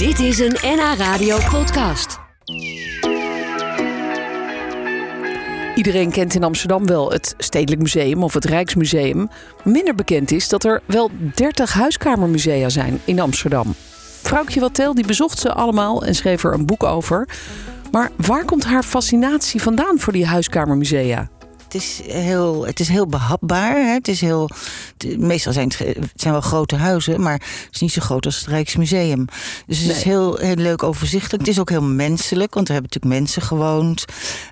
Dit is een NH Radio podcast. Iedereen kent in Amsterdam wel het Stedelijk Museum of het Rijksmuseum. Minder bekend is dat er wel 30 huiskamermusea zijn in Amsterdam. Vrouwtje Wattel die bezocht ze allemaal en schreef er een boek over. Maar waar komt haar fascinatie vandaan voor die huiskamermusea? Het is heel, het is heel behapbaar. Hè? Het is heel, het- meestal zijn het, zijn wel grote huizen, maar het is niet zo groot als het Rijksmuseum. Dus het is heel, heel leuk overzichtelijk. Het is ook heel menselijk, want er hebben natuurlijk mensen gewoond.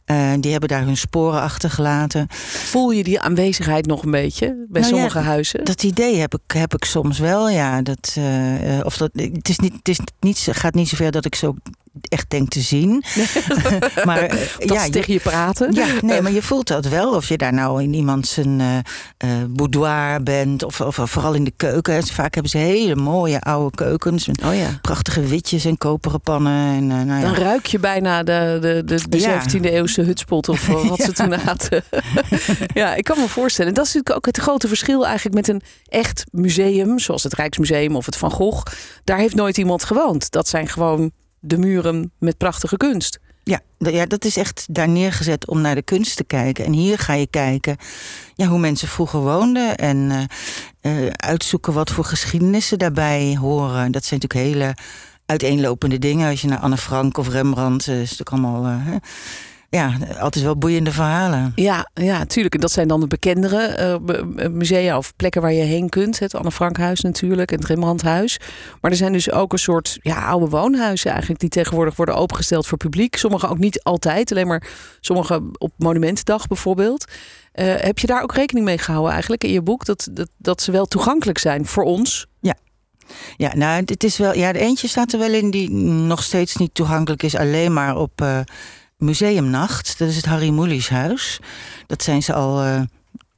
Eh, die hebben daar hun sporen achtergelaten. Voel je die aanwezigheid nog een beetje bij Nou ja, sommige huizen? Dat idee heb ik, heb ik soms wel, ja. Dat, eh, eh, of dat, het is niet, het is niet, gaat niet zover dat ik zo echt denk te zien. maar eh, dat ja, tegen je praten? Ja, nee, maar je voelt dat wel. Of je daar nou in iemand zijn eh, eh, boudoir bent. Of, of vooral in de keuken. Vaak hebben ze hele mooie oude keukens. Met Oh ja. prachtige witjes en koperen pannen. En, eh, nou ja. Dan ruik je bijna de, de, de, de Ja. 17e eeuwse hutspot of eh, wat ze toen hadden. ja, ik kan me voorstellen. En dat is natuurlijk ook het grote verschil eigenlijk met een echt museum, zoals het Rijksmuseum of het Van Gogh. Daar heeft nooit iemand gewoond. Dat zijn gewoon de muren met prachtige kunst. Ja, ja, dat is echt daar neergezet om naar de kunst te kijken. En hier ga je kijken ja, hoe mensen vroeger woonden. En eh, eh, uitzoeken wat voor geschiedenissen daarbij horen. Dat zijn natuurlijk hele uiteenlopende dingen. Als je naar Anne Frank of Rembrandt... eh, is natuurlijk allemaal... ja, altijd wel boeiende verhalen. Ja, ja, tuurlijk. En dat zijn dan de bekendere eh, musea of plekken waar je heen kunt. Het Anne Frankhuis natuurlijk en het Rembrandthuis. Maar er zijn dus ook een soort ja, oude woonhuizen eigenlijk... die tegenwoordig worden opengesteld voor publiek. Sommige ook niet altijd, alleen maar sommige op Monumentendag bijvoorbeeld. Eh, heb je daar ook rekening mee gehouden eigenlijk in je boek? Dat, dat, dat ze wel toegankelijk zijn voor ons? Ja, nou, het is wel. Ja, de eentje staat er wel in die nog steeds niet toegankelijk is, alleen maar op eh, Museumnacht. Dat is het Harry Mulisch huis. Dat zijn ze al eh,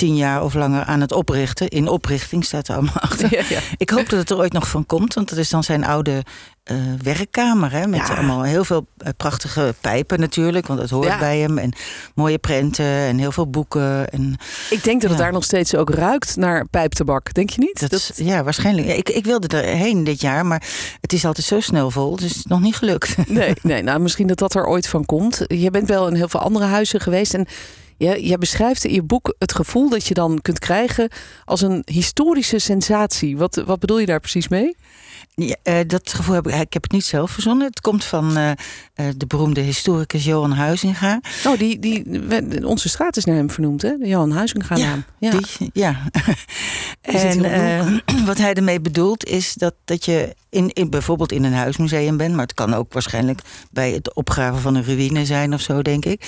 tien jaar of langer aan het oprichten. In oprichting staat er allemaal achter. Ja, ja. Ik hoop dat het er ooit nog van komt, want dat is dan zijn oude eh, werkkamer. Hè, met Ja. allemaal heel veel eh, prachtige pijpen natuurlijk, want dat hoort bij hem. En mooie prenten en heel veel boeken. En Ik denk dat het daar nog steeds ook ruikt naar pijptabak. Denk je niet? dat, ja, waarschijnlijk. Ik, ik wilde erheen dit jaar, maar het is altijd zo snel vol, dus het is nog niet gelukt. Nee, nee, nou misschien dat dat er ooit van komt. Je bent wel in heel veel andere huizen geweest. En je, jij beschrijft in je boek het gevoel dat je dan kunt krijgen als een historische sensatie. Wat, wat bedoel je daar precies mee? Ja, eh, dat gevoel heb ik, ik heb het niet zelf verzonnen. Het komt van eh, eh, de beroemde historicus Johan Huizinga. Oh, die, die, onze straat is naar hem vernoemd, hè? De Johan Huizinga Ja, naam. Ja. Die, ja. Is het en wat hij ermee bedoelt is dat, dat je in, in, bijvoorbeeld in een huismuseum bent, maar het kan ook waarschijnlijk bij het opgraven van een ruïne zijn of zo, denk ik.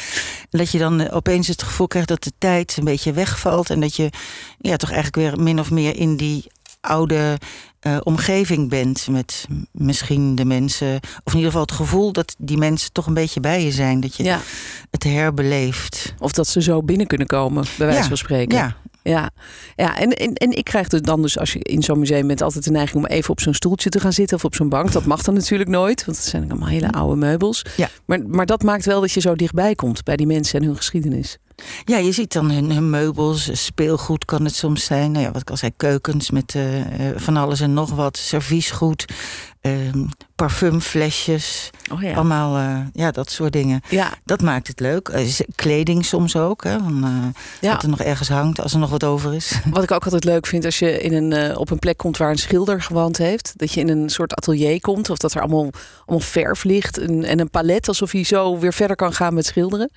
En dat je dan opeens het gevoel krijgt dat de tijd een beetje wegvalt en dat je ja, toch eigenlijk weer min of meer in die oude eh, omgeving bent met misschien de mensen, of in ieder geval het gevoel dat die mensen toch een beetje bij je zijn, dat je ja. het herbeleeft. Of dat ze zo binnen kunnen komen, bij wijze Ja, van spreken. Ja, Ja, ja en, en, en ik krijg dus dan dus als je in zo'n museum bent altijd de neiging om even op zo'n stoeltje te gaan zitten of op zo'n bank. Dat mag dan natuurlijk nooit, want het zijn allemaal hele oude meubels. Ja. Maar, maar dat maakt wel dat je zo dichtbij komt bij die mensen en hun geschiedenis. Ja, je ziet dan hun, hun meubels, speelgoed kan het soms zijn. Nou ja, wat ik al zei, keukens met eh, eh, van alles en nog wat. Serviesgoed, ehm, parfumflesjes. Oh ja. Allemaal, eh, ja, dat soort dingen. Ja, Dat maakt het leuk. Eh, kleding soms ook, hè. Van, eh, ja. Dat er nog ergens hangt, als er nog wat over is. Wat ik ook altijd leuk vind als je in een, eh, op een plek komt waar een schilder gewoond heeft. Dat je in een soort atelier komt of dat er allemaal, allemaal verf ligt en, en een palet. Alsof hij zo weer verder kan gaan met schilderen.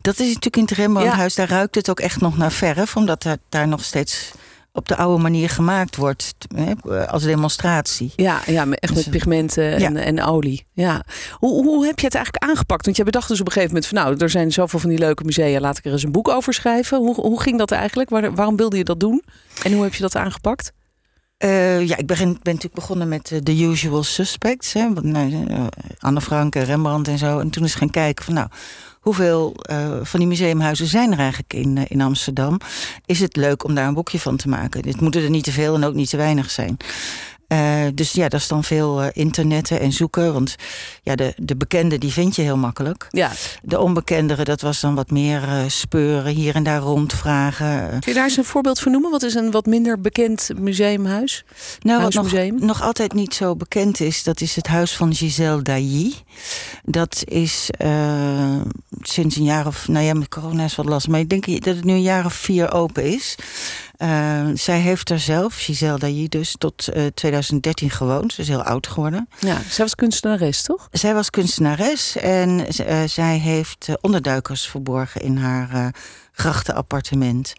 Dat is natuurlijk in het Rembrandthuis, daar ruikt het ook echt nog naar verf. Omdat daar, daar nog steeds op de oude manier gemaakt wordt. Hè, als demonstratie. Ja, ja met- echt Dus, met pigmenten en, ja. en olie. Ja. Hoe, hoe heb je het eigenlijk aangepakt? Want jij bedacht dus op een gegeven moment van nou, er zijn zoveel van die leuke musea, laat ik er eens een boek over schrijven. Hoe, hoe ging dat eigenlijk? Waar, waarom wilde je dat doen? En hoe heb je dat aangepakt? Eh, ja, ik ben, natuurlijk begonnen met eh, The Usual Suspects. Hè, nou, eh, Anne Frank en Rembrandt en zo. En toen is gaan kijken van nou, hoeveel van die museumhuizen zijn er eigenlijk in, in Amsterdam? Is het leuk om daar een boekje van te maken? Dit moeten er niet te veel en ook niet te weinig zijn. Uh, dus ja, dat is dan veel uh, internetten en zoeken. Want ja, de, de bekende die vind je heel makkelijk. Ja. De onbekendere, dat was dan wat meer uh, speuren, hier en daar rondvragen. Kun je daar eens een voorbeeld van noemen? Wat is een wat minder bekend museumhuis? Nou, wat nog, nog altijd niet zo bekend is, dat is het huis van Giselle Dailly. Dat is sinds een jaar of, nou ja, met corona is wat last. Maar ik denk dat het nu een jaar of vier open is. Uh, zij heeft er zelf, Giselle Dailly dus, tot uh, 2013 gewoond. Ze is heel oud geworden. Ja, zij was kunstenares, toch? Zij was kunstenares en uh, zij heeft onderduikers verborgen in haar grachtenappartement.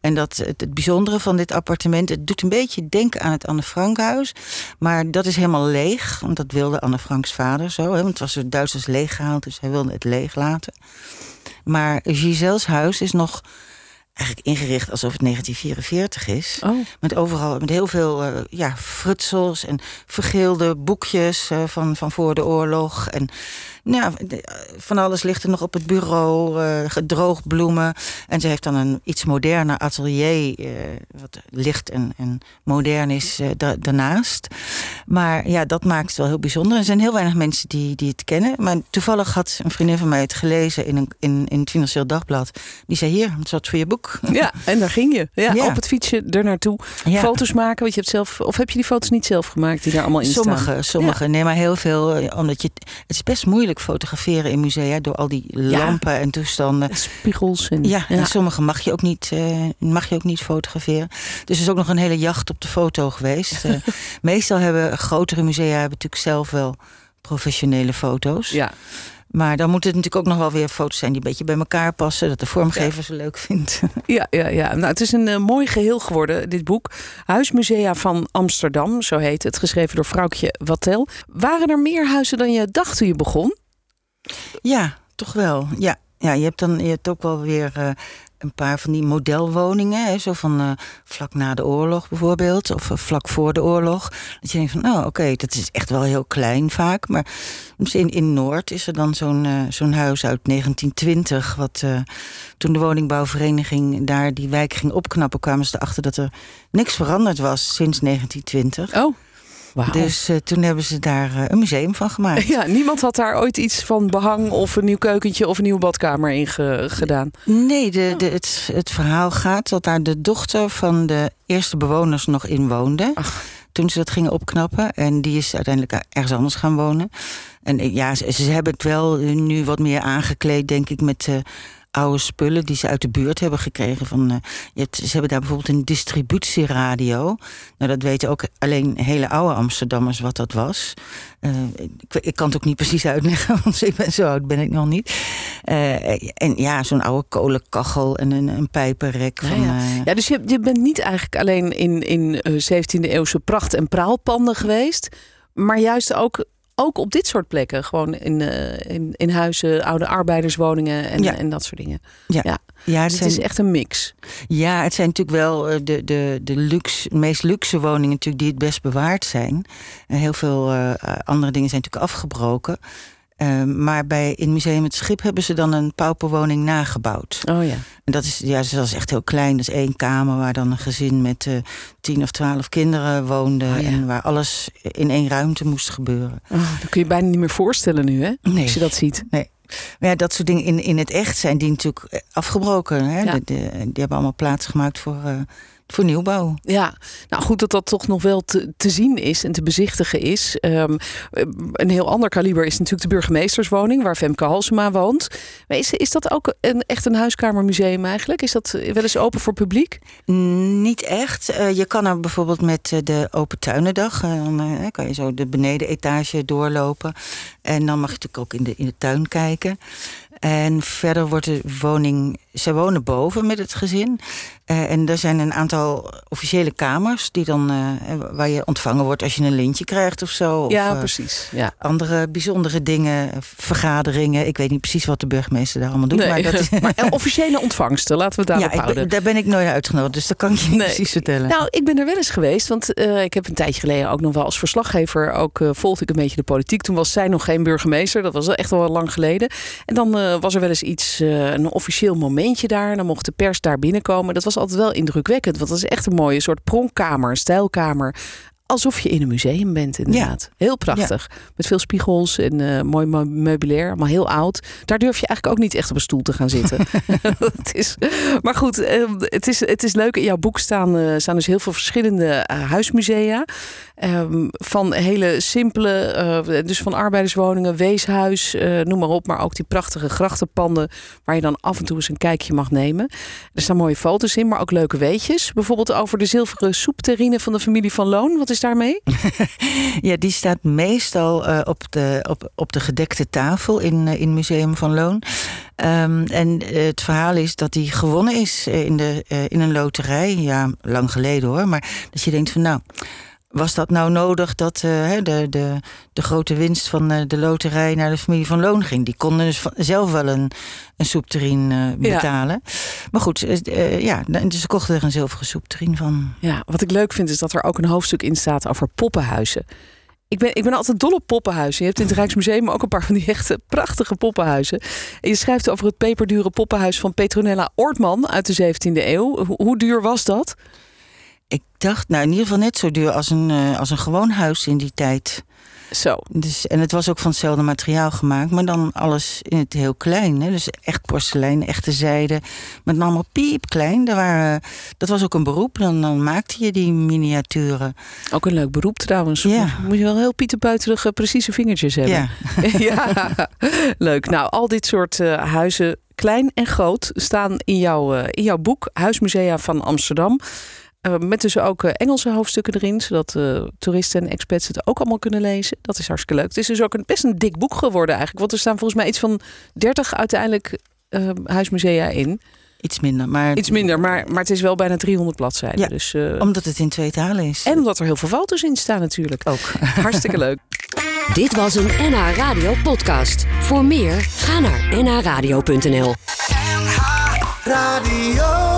En dat, het, het, bijzondere van dit appartement, het doet een beetje denken aan het Anne Frankhuis. Maar dat is helemaal leeg, want dat wilde Anne Franks vader zo. Hè, want het was door Duitsers leeggehaald, dus hij wilde het leeg laten. Maar Giselle's huis is nog eigenlijk ingericht alsof het 1944 is. Oh. Met overal met heel veel uh, ja, frutsels en vergeelde boekjes uh, van, van voor de oorlog. En nou, van alles ligt er nog op het bureau, uh, gedroogd bloemen. En ze heeft dan een iets moderner atelier, wat licht en, en modern is, da daarnaast. Maar ja, dat maakt het wel heel bijzonder. Er zijn heel weinig mensen die, die het kennen. Maar toevallig had een vriendin van mij het gelezen in, een, in, in het Financieel Dagblad. Die zei, hier, het zat voor je boek. Ja, en daar ging je. Ja, ja. Op het fietsje er naartoe. Ja. Foto's maken, want je hebt zelf... Of heb je die foto's niet zelf gemaakt die daar allemaal in sommige, staan? Sommige, nee, maar heel veel. Omdat je... Het is best moeilijk fotograferen in musea door al die lampen en toestanden. Spiegels. En, ja, en sommige mag je, ook niet, uh, mag je ook niet fotograferen. Dus er is ook nog een hele jacht op de foto geweest. uh, meestal hebben grotere musea hebben natuurlijk zelf wel professionele foto's. Ja. Maar dan moeten het natuurlijk ook nog wel weer foto's zijn die een beetje bij elkaar passen. Dat de vormgever ze leuk vindt. Ja, ja, ja. Nou, het is een uh, mooi geheel geworden, dit boek. Huismusea van Amsterdam, zo heet het. Geschreven door Vrouwtje Wattel. Waren er meer huizen dan je dacht toen je begon? Ja, toch wel. Ja, ja je hebt dan je hebt ook wel weer uh, een paar van die modelwoningen. Hè, zo van uh, vlak na de oorlog bijvoorbeeld. Of uh, vlak voor de oorlog. Dat je denkt van, nou oh, oké, dat is echt wel heel klein vaak. Maar in, in Noord is er dan zo'n uh, zo'n huis uit 1920. Wat toen de woningbouwvereniging daar die wijk ging opknappen... kwamen ze erachter dat er niks veranderd was sinds 1920. Oh. Wow. Dus uh, toen hebben ze daar uh, een museum van gemaakt. Ja, niemand had daar ooit iets van behang of een nieuw keukentje of een nieuwe badkamer in ge gedaan. Nee, de, de, het, het verhaal gaat dat daar de dochter van de eerste bewoners nog in woonde. Ach. Toen ze dat gingen opknappen. En die is uiteindelijk ergens anders gaan wonen. En ja, ze, ze hebben het wel nu wat meer aangekleed, denk ik, met uh, oude spullen die ze uit de buurt hebben gekregen. Van, uh, je hebt, ze hebben daar bijvoorbeeld een distributieradio. Nou, dat weten ook alleen hele oude Amsterdammers wat dat was. Uh, ik, ik, kan het ook niet precies uitleggen, want ik ben zo oud ben ik nog niet. Uh, en ja, zo'n oude kolenkachel en een, een pijpenrek. Van, ja, ja. ja, dus je, je bent niet eigenlijk alleen in, in 17e eeuwse pracht- en praalpanden geweest... maar juist ook ook op dit soort plekken. Gewoon in, uh, in, in huizen, oude arbeiderswoningen en, ja. en dat soort dingen. Ja, ja. ja dus het is echt een mix. Ja, het zijn natuurlijk wel uh, de, de, de, luxe, meest luxe woningen natuurlijk die het best bewaard zijn. En heel veel uh, andere dingen zijn natuurlijk afgebroken. Uh, maar bij in Museum Het Schip hebben ze dan een pauperwoning nagebouwd. Oh ja. En dat is, ja, dat is echt heel klein. Dat is één kamer waar dan een gezin met uh, tien of twaalf kinderen woonde. Oh ja. En waar alles in één ruimte moest gebeuren. Oh, dat kun je bijna niet meer voorstellen nu, hè? Nee. Als je dat ziet. Nee. Maar ja, dat soort dingen in, in het echt zijn die natuurlijk afgebroken. Hè? Ja. De, de, die hebben allemaal plaats gemaakt voor... Uh, voor nieuwbouw. Ja, nou goed dat dat toch nog wel te, te zien is en te bezichtigen is. Um, een heel ander kaliber is natuurlijk de burgemeesterswoning, waar Femke Halsema woont. Maar is, is dat ook een, echt een huiskamermuseum eigenlijk? Is dat wel eens open voor publiek? Niet echt. Uh, je kan er bijvoorbeeld met de open tuinendag, uh, dan uh, kan je zo de benedenetage doorlopen. En dan mag je natuurlijk ook in de, in de tuin kijken. En verder wordt de woning. Ze wonen boven met het gezin. Uh, en er zijn een aantal officiële kamers die dan, uh, waar je ontvangen wordt als je een lintje krijgt of zo. Of, ja, precies. Ja. Andere bijzondere dingen, vergaderingen. Ik weet niet precies wat de burgemeester daar allemaal doet. Nee. Maar, dat is... maar officiële ontvangsten, laten we daarop ja, houden. Ik, daar ben ik nooit uitgenodigd, dus dat kan ik je niet nee. precies vertellen. Nou, ik ben er wel eens geweest, want ik heb een tijdje geleden ook nog wel als verslaggever ook volgde ik een beetje de politiek. Toen was zij nog geen burgemeester, dat was echt al lang geleden. En dan was er wel eens iets, een officieel momentje daar. Dan mocht de pers daar binnenkomen. Dat was altijd wel indrukwekkend. Want dat is echt een mooie soort pronkkamer, stijlkamer alsof je in een museum bent, inderdaad. Heel prachtig. Met veel spiegels en uh, mooi meubilair. Allemaal heel oud. Daar durf je eigenlijk ook niet echt op een stoel te gaan zitten. het is, maar goed, uh, het, is, het is leuk. In jouw boek staan, uh, staan dus heel veel verschillende eh, huismusea. Um, van hele simpele, dus van arbeiderswoningen, weeshuis, noem maar op. Maar ook die prachtige grachtenpanden waar je dan af en toe eens een kijkje mag nemen. Er staan mooie foto's in, maar ook leuke weetjes. Bijvoorbeeld over de zilveren soepterrine van de familie van Loon. Wat is daarmee? ja, die staat meestal uh, op, de, op, op de gedekte tafel in, uh, in Museum van Loon. Um, en uh, het verhaal is dat die gewonnen is in, de, in een loterij. Ja, lang geleden hoor. Maar dat je denkt van nou was dat nou nodig dat uh, de, de, de grote winst van uh, de loterij naar de familie van Loon ging? Die konden dus zelf wel een, een soepterrien uh, betalen. Ja. Maar goed, ja, dus ze kochten er een zilveren soepterrien van. Ja, wat ik leuk vind is dat er ook een hoofdstuk in staat over poppenhuizen. Ik ben, ik ben altijd dol op poppenhuizen. Je hebt in het Rijksmuseum ook een paar van die echte prachtige poppenhuizen. En je schrijft over het peperdure poppenhuis van Petronella Ortman uit de 17e eeuw. Hoe, hoe duur was dat? Ik dacht, nou in ieder geval net zo duur als een, uh, als een gewoon huis in die tijd. Zo. Dus, en het was ook van hetzelfde materiaal gemaakt, maar dan alles in het heel klein. Hè? Dus echt porselein, echte zijde. Dan allemaal piepklein. Daar waren, dat was ook een beroep. Dan, dan maakte je die miniaturen. Ook een leuk beroep trouwens. Ja. Moet je wel heel pieterbuiterige precieze vingertjes hebben. Ja. ja. Leuk. Nou, al dit soort uh, huizen, klein en groot, staan in, jouw uh, in jouw boek Huismusea van Amsterdam. Uh, met dus ook uh, Engelse hoofdstukken erin, zodat uh, toeristen en expats het ook allemaal kunnen lezen. Dat is hartstikke leuk. Het is dus ook een, best een dik boek geworden eigenlijk. Want er staan volgens mij iets van 30 uiteindelijk huismusea in. Iets minder, maar... Iets minder, maar, maar het is wel bijna 300 bladzijden. Ja, dus, omdat het in twee talen is. En omdat er heel veel foto's in staan natuurlijk. Ook. Hartstikke leuk. Dit was een NH Radio podcast. Voor meer, ga naar nhradio.nl NH Radio